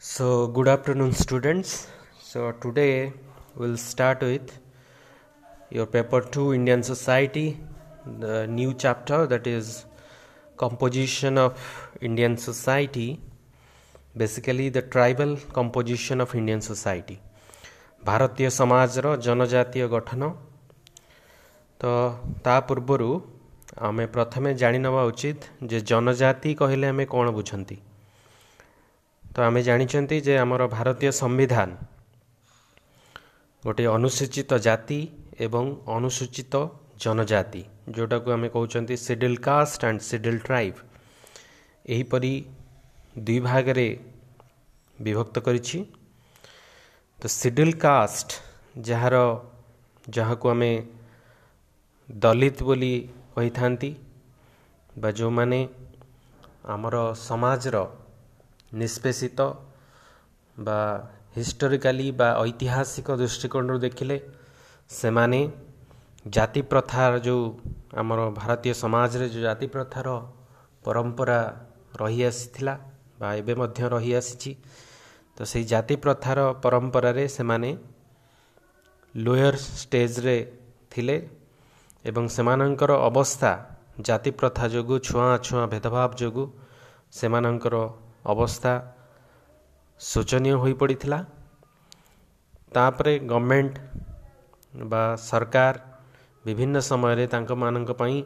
So, good afternoon, students. So, today we'll start with your paper 2 Indian Society, the new chapter that is composition of Indian society, basically the tribal composition of Indian society. ଭାରତୀୟ ସମାଜର ଜନଜାତୀୟ ଗଠନ ତ ତା ପୂର୍ବରୁ ଆମେ ପ୍ରଥମେ ଜାଣିନେବା ଉଚିତ ଯେ ଜନଜାତି କହିଲେ ଆମେ କ'ଣ ବୁଝନ୍ତି ତ ଆମେ ଜାଣିଛନ୍ତି ଯେ ଆମର ଭାରତୀୟ ସମ୍ବିଧାନ ଗୋଟିଏ ଅନୁସୂଚିତ ଜାତି ଏବଂ ଅନୁସୂଚିତ ଜନଜାତି ଯେଉଁଟାକୁ ଆମେ କହୁଛନ୍ତି schedule caste and schedule tribe ଏହିପରି ଦୁଇ ଭାଗରେ ବିଭକ୍ତ କରିଛି। ତ ସିଡିଲ୍ କାଷ୍ଟ ଯାହାର ଯାହାକୁ ଆମେ ଦଲିତ ବୋଲି କହିଥାନ୍ତି ବା ଯେଉଁମାନେ ଆମର ସମାଜର ନିଷ୍ପେଷିତ ବା ହିଷ୍ଟୋରିକାଲି ବା ଐତିହାସିକ ଦୃଷ୍ଟିକୋଣରୁ ଦେଖିଲେ ସେମାନେ ଜାତି ପ୍ରଥାର ଯେଉଁ ଆମର ଭାରତୀୟ ସମାଜରେ ଯେଉଁ ଜାତି ପ୍ରଥାର ପରମ୍ପରା ରହିଆସିଥିଲା ବା ଏବେ ମଧ୍ୟ ରହିଆସିଛି ତ ସେଇ ଜାତି ପ୍ରଥାର ପରମ୍ପରାରେ ସେମାନେ ଲୋୟର ଷ୍ଟେଜରେ ଥିଲେ ଏବଂ ସେମାନଙ୍କର ଅବସ୍ଥା ଜାତି ପ୍ରଥା ଯୋଗୁଁ ଛୁଆଁ ଛୁଆଁ ଭେଦଭାବ ଯୋଗୁଁ ସେମାନଙ୍କର ଅବସ୍ଥା ଶୋଚନୀୟ ହୋଇପଡ଼ିଥିଲା। ତାପରେ ଗଭର୍ଣ୍ଣମେଣ୍ଟ ବା ସରକାର ବିଭିନ୍ନ ସମୟରେ ତାଙ୍କମାନଙ୍କ ପାଇଁ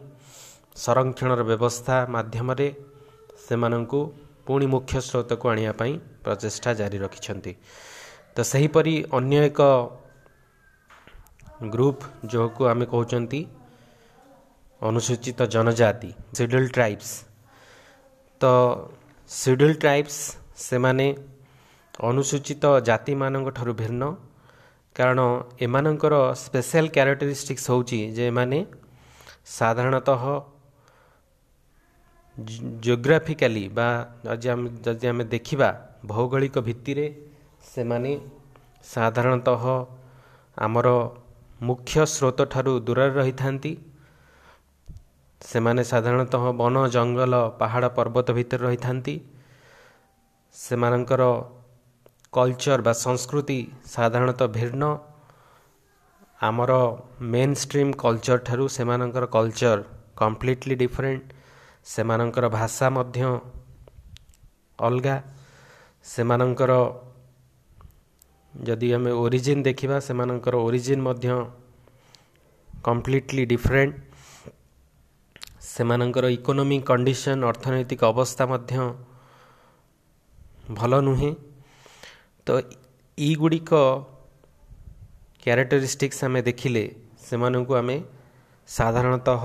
ସଂରକ୍ଷଣର ବ୍ୟବସ୍ଥା ମାଧ୍ୟମରେ ସେମାନଙ୍କୁ ପୁଣି ମୁଖ୍ୟ ସ୍ରୋତକୁ ଆଣିବା ପାଇଁ ପ୍ରଚେଷ୍ଟା ଜାରି ରଖିଛନ୍ତି। ତ ସେହିପରି ଅନ୍ୟ ଏକ ଗ୍ରୁପ ଯେଉଁକୁ ଆମେ କହୁଛନ୍ତି ଅନୁସୂଚିତ ଜନଜାତି ସିଡୁଲ୍ ଟ୍ରାଇବ୍ସ ତ ସିଡୁଲ୍ ଟ୍ରାଇବ୍ସ ସେମାନେ ଅନୁସୂଚିତ ଜାତିମାନଙ୍କ ଠାରୁ ଭିନ୍ନ। କାରଣ ଏମାନଙ୍କର ସ୍ପେଶାଲ କ୍ୟାରେକ୍ଟରିଷ୍ଟିକ୍ସ ହେଉଛି ଯେ ଏମାନେ ସାଧାରଣତଃ ଜିଓଗ୍ରାଫିକାଲି ବା ଯଦି ଆମେ ଯଦି ଆମେ ଦେଖିବା ଭୌଗୋଳିକ ଭିତ୍ତିରେ ସେମାନେ ସାଧାରଣତଃ ଆମର ମୁଖ୍ୟ ସ୍ରୋତ ଠାରୁ ଦୂରରେ ରହିଥାନ୍ତି। ସେମାନେ ସାଧାରଣତଃ ବନ ଜଙ୍ଗଲ ପାହାଡ଼ ପର୍ବତ ଭିତରେ ରହିଥାନ୍ତି। ସେମାନଙ୍କର କଲଚର ବା ସଂସ୍କୃତି ସାଧାରଣତଃ ଭିନ୍ନ। ଆମର ମେନ୍ ଷ୍ଟ୍ରିମ୍ କଲଚର ଠାରୁ ସେମାନଙ୍କର କଲଚର କମ୍ପ୍ଲିଟଲି ଡିଫରେଣ୍ଟ ସେମାନଙ୍କର ଭାଷା ମଧ୍ୟ ଅଲଗା। ସେମାନଙ୍କର ଯଦି ଆମେ ଓରିଜିନ୍ ଦେଖିବା ସେମାନଙ୍କର ଓରିଜିନ୍ ମଧ୍ୟ କମ୍ପ୍ଲିଟଲି ଡିଫରେଣ୍ଟ ସେମାନଙ୍କର ଇକୋନୋମିକ୍ କଣ୍ଡିସନ୍ ଅର୍ଥନୈତିକ ଅବସ୍ଥା ମଧ୍ୟ ଭଲ ନୁହେଁ। ତ ଏଇଗୁଡ଼ିକ କ୍ୟାରେକ୍ଟରିଷ୍ଟିକ୍ସ ଆମେ ଦେଖିଲେ ସେମାନଙ୍କୁ ଆମେ ସାଧାରଣତଃ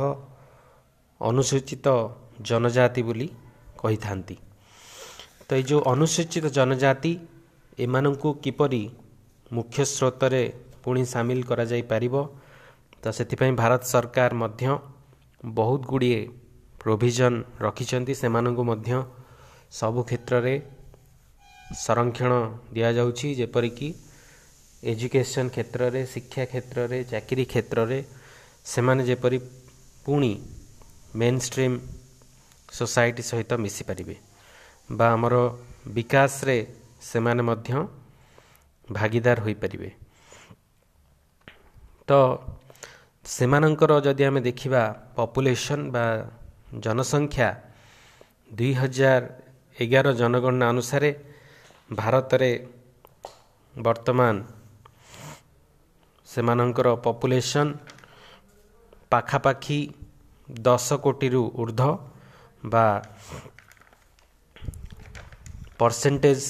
ଅନୁସୂଚିତ ଜନଜାତି ବୋଲି କହିଥାନ୍ତି। ତ ଏଇ ଯେଉଁ ଅନୁସୂଚିତ ଜନଜାତି ଏମାନଙ୍କୁ କିପରି ମୁଖ୍ୟ ସ୍ରୋତରେ ପୁଣି ସାମିଲ କରାଯାଇପାରିବ? ତ ସେଥିପାଇଁ ଭାରତ ସରକାର ମଧ୍ୟ ବହୁତ ଗୁଡ଼ିଏ ପ୍ରୋଭିଜନ୍ ରଖିଛନ୍ତି। ସେମାନଙ୍କୁ ମଧ୍ୟ ସବୁ କ୍ଷେତ୍ରରେ ସଂରକ୍ଷଣ ଦିଆଯାଉଛି। ଯେପରିକି ଏଜୁକେସନ୍ କ୍ଷେତ୍ରରେ ଶିକ୍ଷା କ୍ଷେତ୍ରରେ ଚାକିରି କ୍ଷେତ୍ରରେ ସେମାନେ ଯେପରି ପୁଣି ମେନ୍ ଷ୍ଟ୍ରିମ୍ ସୋସାଇଟି ସହିତ ମିଶିପାରିବେ ବା ଆମର ବିକାଶରେ ସେମାନେ ମଧ୍ୟ ଭାଗିଦାର ହୋଇପାରିବେ। ତ ସେମାନଙ୍କର ଯଦି ଆମେ ଦେଖିବା ପପୁଲେସନ୍ ବା ଜନସଂଖ୍ୟା ଦୁଇ ହଜାର ଏଗାର ଜନଗଣନା ଅନୁସାରେ ଭାରତରେ ବର୍ତ୍ତମାନ ସେମାନଙ୍କର ପପୁଲେସନ୍ ପାଖାପାଖି ଦଶ କୋଟିରୁ ଉର୍ଦ୍ଧ୍ୱ ବା ପରସେଣ୍ଟେଜ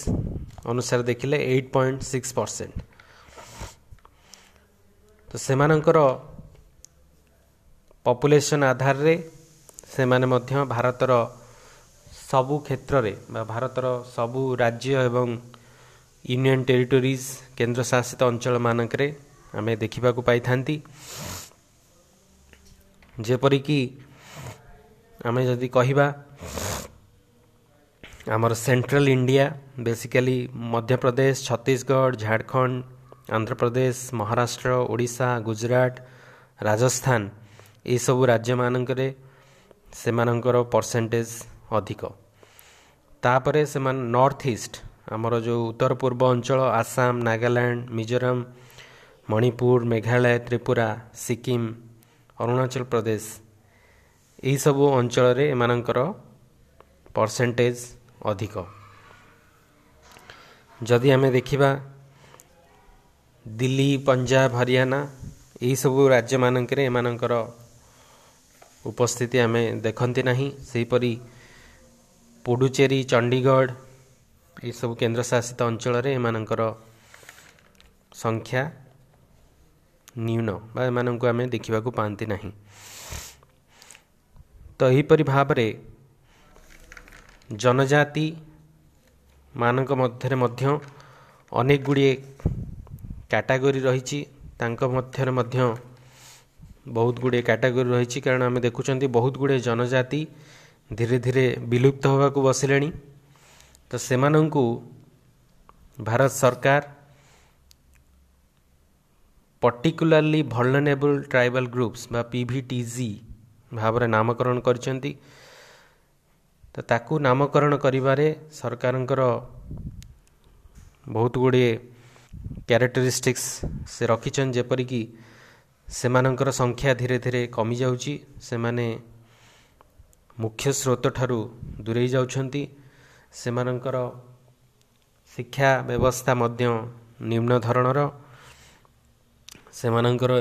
ଅନୁସାରେ ଦେଖିଲେ ଏଇଟ୍ ପଏଣ୍ଟ ସିକ୍ସ ପରସେଣ୍ଟ ତ ସେମାନଙ୍କର ପପୁଲେସନ୍ ଆଧାରରେ ସେମାନେ ମଧ୍ୟ ଭାରତର ସବୁ କ୍ଷେତ୍ରରେ ବା ଭାରତର ସବୁ ରାଜ୍ୟ ଏବଂ ୟୁନିୟନ୍ ଟେରିଟୋରିଜ୍ କେନ୍ଦ୍ରଶାସିତ ଅଞ୍ଚଳମାନଙ୍କରେ ଆମେ ଦେଖିବାକୁ ପାଇଥାନ୍ତି। ଯେପରିକି ଆମେ ଯଦି କହିବା ଆମର central India basically Madhya Pradesh Chhattisgarh Jharkhand Andhra Pradesh Maharashtra Odisha Gujarat Rajasthan ଏସବୁ ରାଜ୍ୟମାନଙ୍କରେ ସେମାନଙ୍କର ପରସେଣ୍ଟେଜ ଅଧିକ। ତାପରେ ସେମାନେ ନର୍ଥ ଇଷ୍ଟ ଆମର ଯେଉଁ ଉତ୍ତର ପୂର୍ବ ଅଞ୍ଚଳ ଆସାମ ନାଗାଲ୍ୟାଣ୍ଡ ମିଜୋରାମ ମଣିପୁର ମେଘାଳୟ ତ୍ରିପୁରା ସିକିମ ଅରୁଣାଚଳ ପ୍ରଦେଶ ଏହିସବୁ ଅଞ୍ଚଳରେ ଏମାନଙ୍କର ପରସେଣ୍ଟେଜ ଅଧିକ। ଯଦି ଆମେ ଦେଖିବା ଦିଲ୍ଲୀ ପଞ୍ଜାବ ହରିୟାଣା ଏହିସବୁ ରାଜ୍ୟମାନଙ୍କରେ ଏମାନଙ୍କର ଉପସ୍ଥିତି ଆମେ ଦେଖନ୍ତି ନାହିଁ। ସେହିପରି ପୁଡୁଚେରୀ ଚଣ୍ଡିଗଡ଼ ଏସବୁ କେନ୍ଦ୍ରଶାସିତ ଅଞ୍ଚଳରେ ଏମାନଙ୍କର ସଂଖ୍ୟା ନ୍ୟୁନ ବା ଏମାନଙ୍କୁ ଆମେ ଦେଖିବାକୁ ପାଆନ୍ତି ନାହିଁ। ତ ଏହିପରି ଭାବରେ ଜନଜାତି ମାନଙ୍କ ମଧ୍ୟରେ ମଧ୍ୟ ଅନେକ ଗୁଡ଼ିଏ କ୍ୟାଟାଗୋରୀ ରହିଛି। ତାଙ୍କ ମଧ୍ୟରେ ମଧ୍ୟ ବହୁତ ଗୁଡ଼ିଏ କ୍ୟାଟାଗୋରୀ ରହିଛି କାରଣ ଆମେ ଦେଖୁଛନ୍ତି ବହୁତ ଗୁଡ଼ିଏ ଜନଜାତି ଧୀରେ ଧୀରେ ବିଲୁପ୍ତ ହେବାକୁ ବସିଲେଣି। ତ ସେମାନଙ୍କୁ ଭାରତ ସରକାର ପର୍ଟିକୁଲାରଲି ଭଲନେବୁଲ ଟ୍ରାଇବାଲ ଗ୍ରୁପ୍ସ ବା ପି ଭି ଟି ଜି ଭାବରେ ନାମକରଣ କରିଛନ୍ତି। ତ ତାକୁ ନାମକରଣ କରିବାରେ ସରକାରଙ୍କର ବହୁତ ଗୁଡ଼ିଏ କ୍ୟାରେକ୍ଟରିଷ୍ଟିକ୍ସ ସେ ରଖିଛନ୍ତି ଯେପରିକି ସେମାନଙ୍କର ସଂଖ୍ୟା ଧୀରେ ଧୀରେ କମିଯାଉଛି ସେମାନେ ମୁଖ୍ୟ ସ୍ରୋତ ଠାରୁ ଦୂରେଇ ଯାଉଛନ୍ତି ସେମାନଙ୍କର ଶିକ୍ଷା ବ୍ୟବସ୍ଥା ମଧ୍ୟ ନିମ୍ନ ଧରଣର ସେମାନଙ୍କର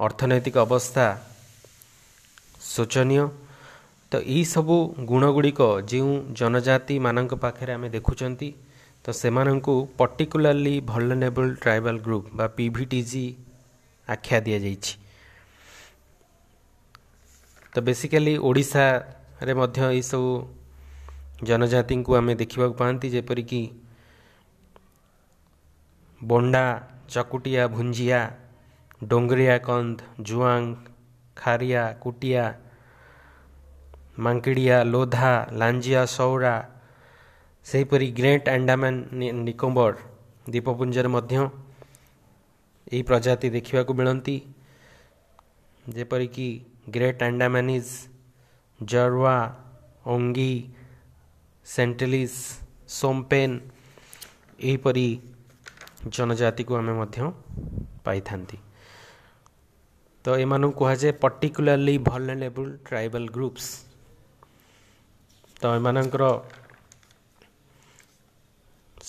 ଅର୍ଥନୈତିକ ଅବସ୍ଥା ଶୋଚନୀୟ। ତ ଏହିସବୁ ଗୁଣ ଗୁଡ଼ିକ ଯେଉଁ ଜନଜାତିମାନଙ୍କ ପାଖରେ ଆମେ ଦେଖୁଛନ୍ତି ତ ସେମାନଙ୍କୁ ପର୍ଟିକୁଲାରଲି ଭଲନେବୁଲ ଟ୍ରାଇବାଲ ଗ୍ରୁପ ବା ପି ଭି ଟି ଜି ଆଖ୍ୟା ଦିଆଯାଇଛି। ତ ବେସିକାଲି ଓଡ଼ିଶାରେ ମଧ୍ୟ ଏହିସବୁ ଜନଜାତିଙ୍କୁ ଆମେ ଦେଖିବାକୁ ପାଆନ୍ତି ଯେପରିକି ବଣ୍ଡା ଚକୁଟିଆ ଭୁଞ୍ଜିଆ ଡୋଙ୍ଗରିଆ କନ୍ଦ ଜୁଆଙ୍ଗ ଖାରିଆ କୁଟିଆ ମାଙ୍କିଡ଼ିଆ ଲୋଧା ଲାଞ୍ଜିଆ ସୌରା ସେହିପରି ଗ୍ରେଟ୍ ଆଣ୍ଡାମାନ ନିକୋବର ଦ୍ୱୀପପୁଞ୍ଜରେ ମଧ୍ୟ ଏହି ପ୍ରଜାତି ଦେଖିବାକୁ ମିଳନ୍ତି। ଯେପରିକି ଗ୍ରେଟ୍ ଆଣ୍ଡାମାନିଜ୍ ଜରୱା ଅଙ୍ଗି ସେଣ୍ଟେଲିସ୍ ସୋମ୍ପେନ୍ ଏହିପରି ଜନଜାତିକୁ ଆମେ ମଧ୍ୟ ପାଇଥାନ୍ତି। ତ ଏମାନଙ୍କୁ କୁହାଯାଏ ପର୍ଟିକୁଲାରଲି ଭଲନେବୁଲ ଟ୍ରାଇବାଲ ଗ୍ରୁପ୍ସ ତ ଏମାନଙ୍କର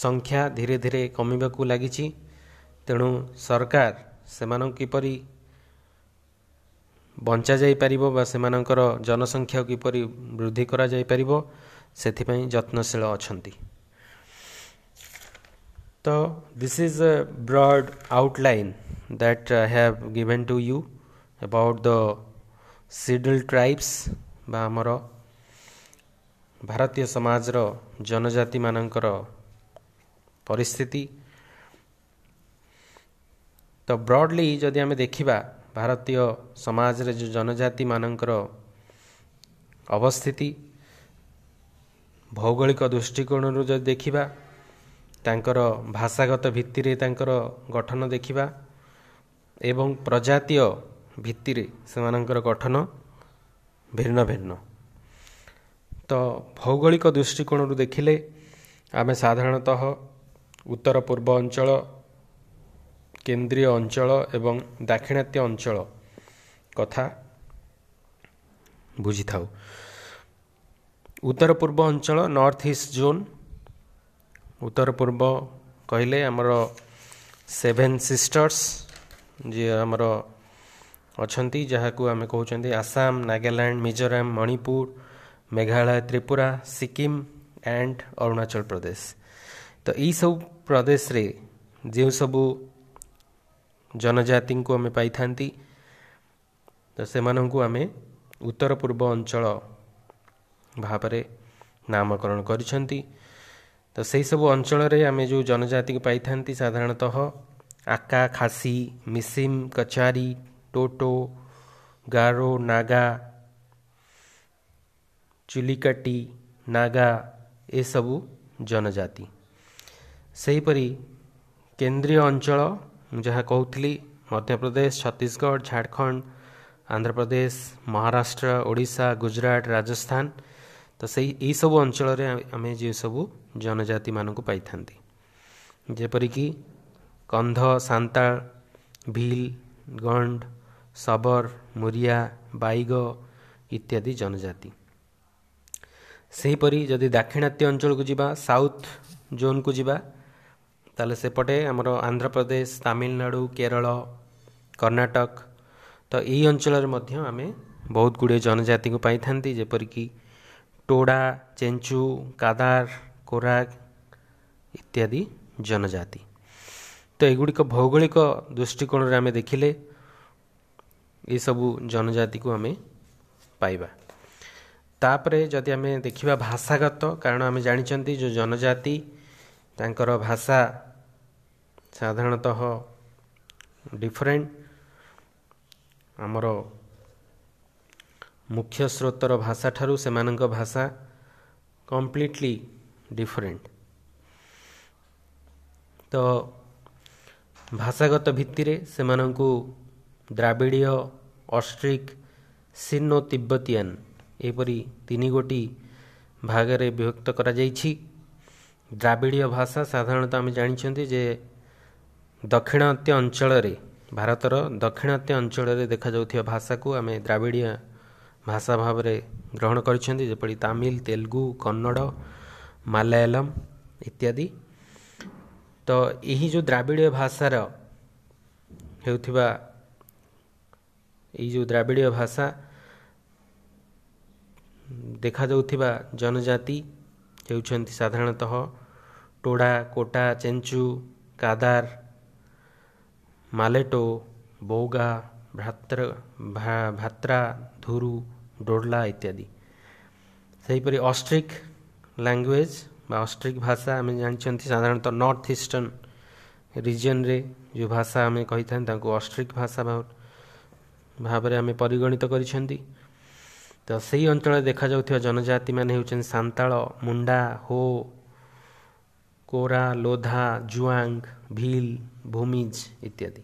ସଂଖ୍ୟା ଧୀରେ ଧୀରେ କମିବାକୁ ଲାଗିଛି। ତେଣୁ ସରକାର ସେମାନଙ୍କୁ କିପରି ବଞ୍ଚାଯାଇପାରିବ ବା ସେମାନଙ୍କର ଜନସଂଖ୍ୟା କିପରି ବୃଦ୍ଧି କରାଯାଇପାରିବ ସେଥିପାଇଁ ଯତ୍ନଶୀଳ ଅଛନ୍ତି। ତ this is a broad outline that I have given to you about the scheduled tribes ବା ଆମର ଭାରତୀୟ ସମାଜର ଜନଜାତିମାନଙ୍କର ପରିସ୍ଥିତି। ତ ବ୍ରଡ଼ଲି ଯଦି ଆମେ ଦେଖିବା ଭାରତୀୟ ସମାଜରେ ଯେଉଁ ଜନଜାତିମାନଙ୍କର ଅବସ୍ଥିତି ଭୌଗୋଳିକ ଦୃଷ୍ଟିକୋଣରୁ ଯଦି ଦେଖିବା ତାଙ୍କର ଭାଷାଗତ ଭିତ୍ତିରେ ତାଙ୍କର ଗଠନ ଦେଖିବା ଏବଂ ପ୍ରଜାତୀୟ ଭିତ୍ତିରେ ସେମାନଙ୍କର ଗଠନ ଭିନ୍ନ ଭିନ୍ନ। ତ ଭୌଗୋଳିକ ଦୃଷ୍ଟିକୋଣରୁ ଦେଖିଲେ ଆମେ ସାଧାରଣତଃ ଉତ୍ତର ପୂର୍ବ ଅଞ୍ଚଳ କେନ୍ଦ୍ରୀୟ ଅଞ୍ଚଳ ଏବଂ ଦାକ୍ଷିଣାତ୍ୟ ଅଞ୍ଚଳ କଥା ବୁଝିଥାଉ ଉତ୍ତର ପୂର୍ବ ଅଞ୍ଚଳ ନର୍ଥ ଇଷ୍ଟ ଜୋନ୍ ଉତ୍ତର ପୂର୍ବ କହିଲେ ଆମର ସେଭେନ୍ ସିଷ୍ଟର୍ସ ଯିଏ ଆମର ଅଛନ୍ତି ଯାହାକୁ ଆମେ କହୁଛନ୍ତି ଆସାମ ନାଗାଲ୍ୟାଣ୍ଡ ମିଜୋରାମ ମଣିପୁର ମେଘାଳୟ ତ୍ରିପୁରା ସିକିମ ଆଣ୍ଡ ଅରୁଣାଚଳ ପ୍ରଦେଶ। ତ ଏହିସବୁ ପ୍ରଦେଶରେ ଯେଉଁ ସବୁ ଜନଜାତିଙ୍କୁ ଆମେ ପାଇଥାନ୍ତି। ତ ସେମାନଙ୍କୁ ଆମେ ଉତ୍ତର ପୂର୍ବ ଅଞ୍ଚଳ ଭାବରେ ନାମକରଣ କରିଛନ୍ତି। ତ ସେହିସବୁ ଅଞ୍ଚଳରେ ଆମେ ଯେଉଁ ଜନଜାତିକୁ ପାଇଥାନ୍ତି ସାଧାରଣତଃ ଆକା ଖାସି ମିସିମ କଚାରୀ ଟୋଟୋ ଗାରୋ ନାଗା ଚିଲିକାଟି ନାଗା ଏସବୁ ଜନଜାତି। ସେହିପରି କେନ୍ଦ୍ରୀୟ ଅଞ୍ଚଳ ମୁଁ ଯାହା କହୁଥିଲି ମଧ୍ୟପ୍ରଦେଶ ଛତିଶଗଡ଼ ଝାଡ଼ଖଣ୍ଡ ଆନ୍ଧ୍ରପ୍ରଦେଶ ମହାରାଷ୍ଟ୍ର ଓଡ଼ିଶା ଗୁଜୁରାଟ ରାଜସ୍ଥାନ ତ ସେଇ ଏହିସବୁ ଅଞ୍ଚଳରେ ଆମେ ଯେଉଁ ସବୁ ଜନଜାତିମାନଙ୍କୁ ପାଇଥାନ୍ତି। ଯେପରିକି କନ୍ଧ ସାନ୍ତାଳ ଭିଲ୍ ଗଣ୍ଡ ସବର ମୁରିଆ ବାଇଗ ଇତ୍ୟାଦି ଜନଜାତି। ସେହିପରି ଯଦି ଦାକ୍ଷିଣାତ୍ୟ ଅଞ୍ଚଳକୁ ଯିବା ସାଉଥ୍ ଜୋନ୍କୁ ଯିବା ତାହେଲେ ସେପଟେ ଆମର ଆନ୍ଧ୍ରପ୍ରଦେଶ ତାମିଲନାଡ଼ୁ କେରଳ କର୍ଣ୍ଣାଟକ ତ ଏହି ଅଞ୍ଚଳରେ ମଧ୍ୟ ଆମେ ବହୁତ ଗୁଡ଼ିଏ ଜନଜାତିଙ୍କୁ ପାଇଥାନ୍ତି ଯେପରିକି ଟୋଡ଼ା ଚେଞ୍ଚୁ କାଦାର କୋରାଗ ଇତ୍ୟାଦି ଜନଜାତି। ତ ଏଗୁଡ଼ିକ ଭୌଗୋଳିକ ଦୃଷ୍ଟିକୋଣରେ ଆମେ ଦେଖିଲେ ଏସବୁ ଜନଜାତିକୁ ଆମେ ପାଇବା। ତାପରେ ଯଦି ଆମେ ଦେଖିବା ଭାଷାଗତ କାରଣ ଆମେ ଜାଣିଛନ୍ତି ଯେଉଁ ଜନଜାତି ତାଙ୍କର ଭାଷା ସାଧାରଣତଃ ଡିଫରେଣ୍ଟ ଆମର ମୁଖ୍ୟ ସ୍ରୋତର ଭାଷା ଠାରୁ ସେମାନଙ୍କ ଭାଷା କମ୍ପ୍ଲିଟଲି ଡିଫରେଣ୍ଟ ତ ଭାଷାଗତ ଭିତ୍ତିରେ ସେମାନଙ୍କୁ ଦ୍ରାବିଡ଼ୀୟ ଅଷ୍ଟ୍ରିକ୍ ସିନୋ ତିବ୍ବତୀୟାନ୍ ଏପରି ତିନି ଗୋଟି ଭାଗରେ ବିଭକ୍ତ କରାଯାଇଛି। ଦ୍ରାବିଡ଼ୀୟ ଭାଷା ସାଧାରଣତଃ ଆମେ ଜାଣିଛନ୍ତି ଯେ ଦକ୍ଷିଣାତ୍ୟ ଅଞ୍ଚଳରେ ଭାରତର ଦକ୍ଷିଣାତ୍ୟ ଅଞ୍ଚଳରେ ଦେଖାଯାଉଥିବା ଭାଷାକୁ ଆମେ ଦ୍ରାବିଡ଼ୀୟ ଭାଷା ଭାବରେ ଗ୍ରହଣ କରିଛନ୍ତି ଯେପରି ତାମିଲ ତେଲୁଗୁ କନ୍ନଡ଼ ମାଲାୟାଲମ ଇତ୍ୟାଦି। ତ ଏହି ଯେଉଁ ଦ୍ରାବିଡ଼ୀୟ ଭାଷାର ହେଉଥିବା ଏଇ ଯେଉଁ ଦ୍ରାବିଡ଼ୀୟ ଭାଷା ଦେଖାଯାଉଥିବା ଜନଜାତି ହେଉଛନ୍ତି ସାଧାରଣତଃ ଟୋଡ଼ା କୋଟା ଚେଞ୍ଚୁ କାଦାର ମାଲେଟୋ ବୌଗା ଭ୍ରାତ୍ର ଭାତ୍ରା ଧୁରୁ ଡୋଡଲା ଇତ୍ୟାଦି ସେହିପରି ଅଷ୍ଟ୍ରିକ୍ ଲାଙ୍ଗୁଏଜ୍ ବା ଅଷ୍ଟ୍ରିକ୍ ଭାଷା ଆମେ ଜାଣିଛନ୍ତି ସାଧାରଣତଃ ନର୍ଥ ଇଷ୍ଟର୍ଣ୍ଣ ରିଜିଅନ୍ରେ ଯେଉଁ ଭାଷା ଆମେ କହିଥାନ୍ତି ତାଙ୍କୁ ଅଷ୍ଟ୍ରିକ୍ ଭାଷା ଭାବରେ ଆମେ ପରିଗଣିତ କରିଛନ୍ତି। ତ ସେହି ଅଞ୍ଚଳରେ ଦେଖାଯାଉଥିବା ଜନଜାତିମାନେ ହେଉଛନ୍ତି ସାନ୍ତାଳ ମୁଣ୍ଡା ହୋ କୋରା ଲୋଧା ଜୁଆଙ୍ଗ ଭିଲ୍ ଭୂମିଜ ଇତ୍ୟାଦି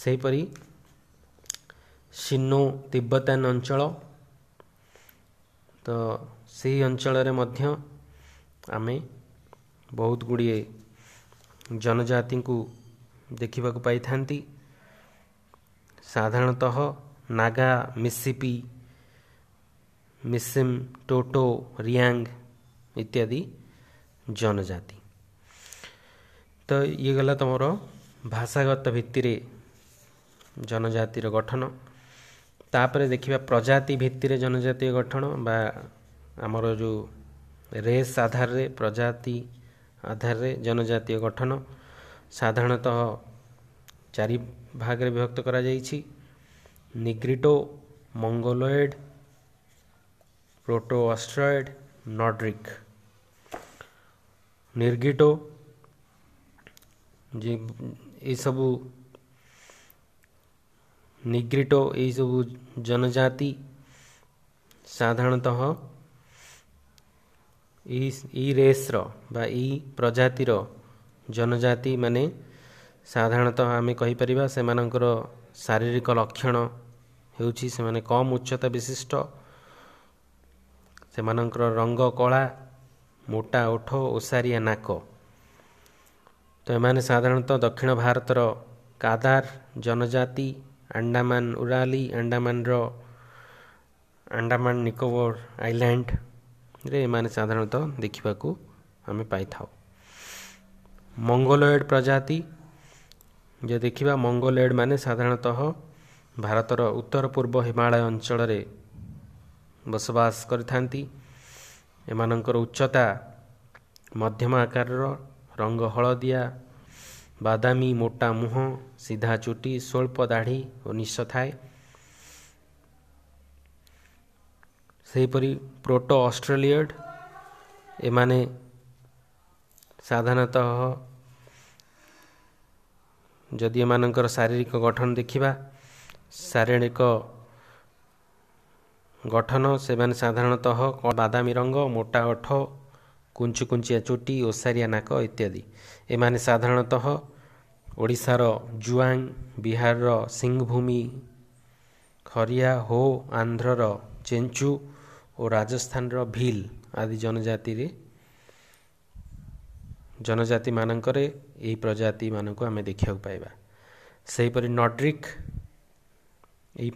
ସେହିପରି ସିନୋ ତିବ୍ବତାନ ଅଞ୍ଚଳ। ତ ସେହି ଅଞ୍ଚଳରେ ମଧ୍ୟ ଆମେ ବହୁତ ଗୁଡ଼ିଏ ଜନଜାତିଙ୍କୁ ଦେଖିବାକୁ ପାଇଥାନ୍ତି। ସାଧାରଣତଃ ନାଗା ମିସିପି ମିସିମ୍ ଟୋଟୋ ରିଆଙ୍ଗ ଇତ୍ୟାଦି ଜନଜାତି ତ ଇଏ ଗଲା ତୁମର ଭାଷାଗତ ଭିତ୍ତିରେ ଜନଜାତିର ଗଠନ ତାପରେ ଦେଖିବା ପ୍ରଜାତି ଭିତ୍ତିରେ ଜନଜାତୀୟ ଗଠନ ବା ଆମର ଯେଉଁ ରେସ୍ ଆଧାରରେ ପ୍ରଜାତି ଆଧାରରେ ଜନଜାତୀୟ ଗଠନ ସାଧାରଣତଃ ଚାରି ଭାଗରେ ବିଭକ୍ତ କରାଯାଇଛି। Negrito ମଙ୍ଗୋଲୋଏଡ୍ proto ଅଷ୍ଟ୍ରଏଡ୍ ନଡ୍ରିକ୍। ନିର୍ଗିଟୋ ଏସବୁ ନିଗ୍ରିଟୋ ଏହିସବୁ ଜନଜାତି ସାଧାରଣତଃ ଏଇ ରେସ୍ର ବା ଏଇ ପ୍ରଜାତିର ଜନଜାତି ମାନେ ସାଧାରଣତଃ ଆମେ କହିପାରିବା ସେମାନଙ୍କର ଶାରୀରିକ ଲକ୍ଷଣ ହେଉଛି ସେମାନେ କମ୍ ଉଚ୍ଚତା ବିଶିଷ୍ଟ ସେମାନଙ୍କର ରଙ୍ଗ କଳା ମୋଟା ଓଠ ଓସାରିଆ ନାକ। ତ ଏମାନେ ସାଧାରଣତଃ ଦକ୍ଷିଣ ଭାରତର କାଦାର ଜନଜାତି ଆଣ୍ଡାମାନ ଉରାଲି ଆଣ୍ଡାମାନର ଆଣ୍ଡାମାନ ନିକୋବର ଆଇଲ୍ୟାଣ୍ଡରେ ଏମାନେ ସାଧାରଣତଃ ଦେଖିବାକୁ ଆମେ ପାଇଥାଉ। ମଙ୍ଗୋଲଏଡ଼ ପ୍ରଜାତି ଯେ ଦେଖିବା ମଙ୍ଗୋଲଏଡ଼ ମାନେ ସାଧାରଣତଃ ଭାରତର ଉତ୍ତର ପୂର୍ବ ହିମାଳୟ ଅଞ୍ଚଳରେ ବସବାସ କରିଥାନ୍ତି। ଏମାନଙ୍କର ଉଚ୍ଚତା ମଧ୍ୟମ ଆକାରର ରଙ୍ଗ ହଳଦିଆ ବାଦାମୀ ମୋଟା ମୁହଁ ସିଧା ଚୁଟି ସ୍ୱଳ୍ପ ଦାଢ଼ି ଓ ନିଶ ଥାଏ। ସେହିପରି ପ୍ରୋଟୋ ଅଷ୍ଟ୍ରେଲିୟଡ଼ ଏମାନେ ସାଧାରଣତଃ ଯଦି ଏମାନଙ୍କର ଶାରୀରିକ ଗଠନ ଦେଖିବା ଶାରୀରିକ ଗଠନ ସେମାନେ ସାଧାରଣତଃ ବାଦାମୀ ରଙ୍ଗ ମୋଟା ଓଠ କୁଞ୍ଚୁ କୁଞ୍ଚିଆ ଚୁଟି ଓସାରିଆ ନାକ ଇତ୍ୟାଦି। ଏମାନେ ସାଧାରଣତଃ ଓଡ଼ିଶାର ଜୁଆଙ୍ଗ ବିହାରର ସିଂଭୂମି ଖରିଆ ହୋ ଆନ୍ଧ୍ରର ଚେଞ୍ଚୁ ଓ ରାଜସ୍ଥାନର ଭିଲ୍ ଆଦି ଜନଜାତିରେ ଜନଜାତିମାନଙ୍କରେ ଏହି ପ୍ରଜାତିମାନଙ୍କୁ ଆମେ ଦେଖିବାକୁ ପାଇବା। ସେହିପରି ନଡ୍ରିକ୍ ଏହି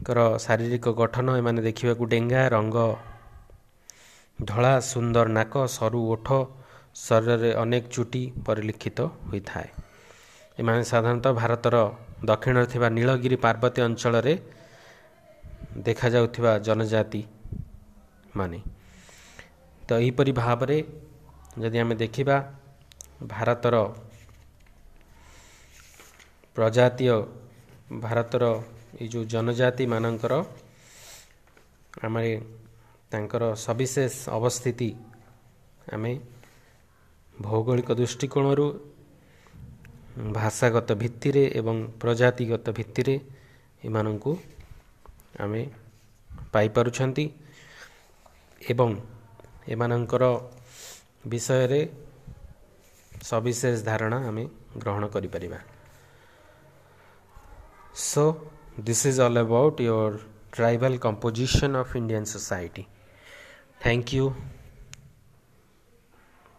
ପ୍ରଜାତିଙ୍କର ଶାରୀରିକ ଗଠନ ଏମାନେ ଦେଖିବାକୁ ଡେଙ୍ଗା ରଙ୍ଗ ଧଳା ସୁନ୍ଦର ନାକ ସରୁ ଓଠ ଶରୀରରେ ଅନେକ ଚୁଟି ପରିଲକ୍ଷିତ ହୋଇଥାଏ। ଏମାନେ ସାଧାରଣତଃ ଭାରତର ଦକ୍ଷିଣରେ ଥିବା ନୀଳଗିରି ପାର୍ବତୀ ଅଞ୍ଚଳରେ ଦେଖାଯାଉଥିବା ଜନଜାତି ମାନେ ତ ଏହିପରି ଭାବରେ ଯଦି ଆମେ ଦେଖିବା ଭାରତର ପ୍ରଜାତୀୟ ଭାରତର ଏଇ ଯେଉଁ ଜନଜାତିମାନଙ୍କର ଆମେ ତାଙ୍କର ସବିଶେଷ ଅବସ୍ଥିତି ଆମେ ଭୌଗୋଳିକ ଦୃଷ୍ଟିକୋଣରୁ ଭାଷାଗତ ଭିତ୍ତିରେ ଏବଂ ପ୍ରଜାତିଗତ ଭିତ୍ତିରେ ଏମାନଙ୍କୁ ଆମେ ପାଇପାରୁଛନ୍ତି ଏବଂ ଏମାନଙ୍କର ବିଷୟରେ ସବିଶେଷ ଧାରଣା ଆମେ ଗ୍ରହଣ କରିପାରିବା। So this is all about your tribal composition of indian society. Thank you.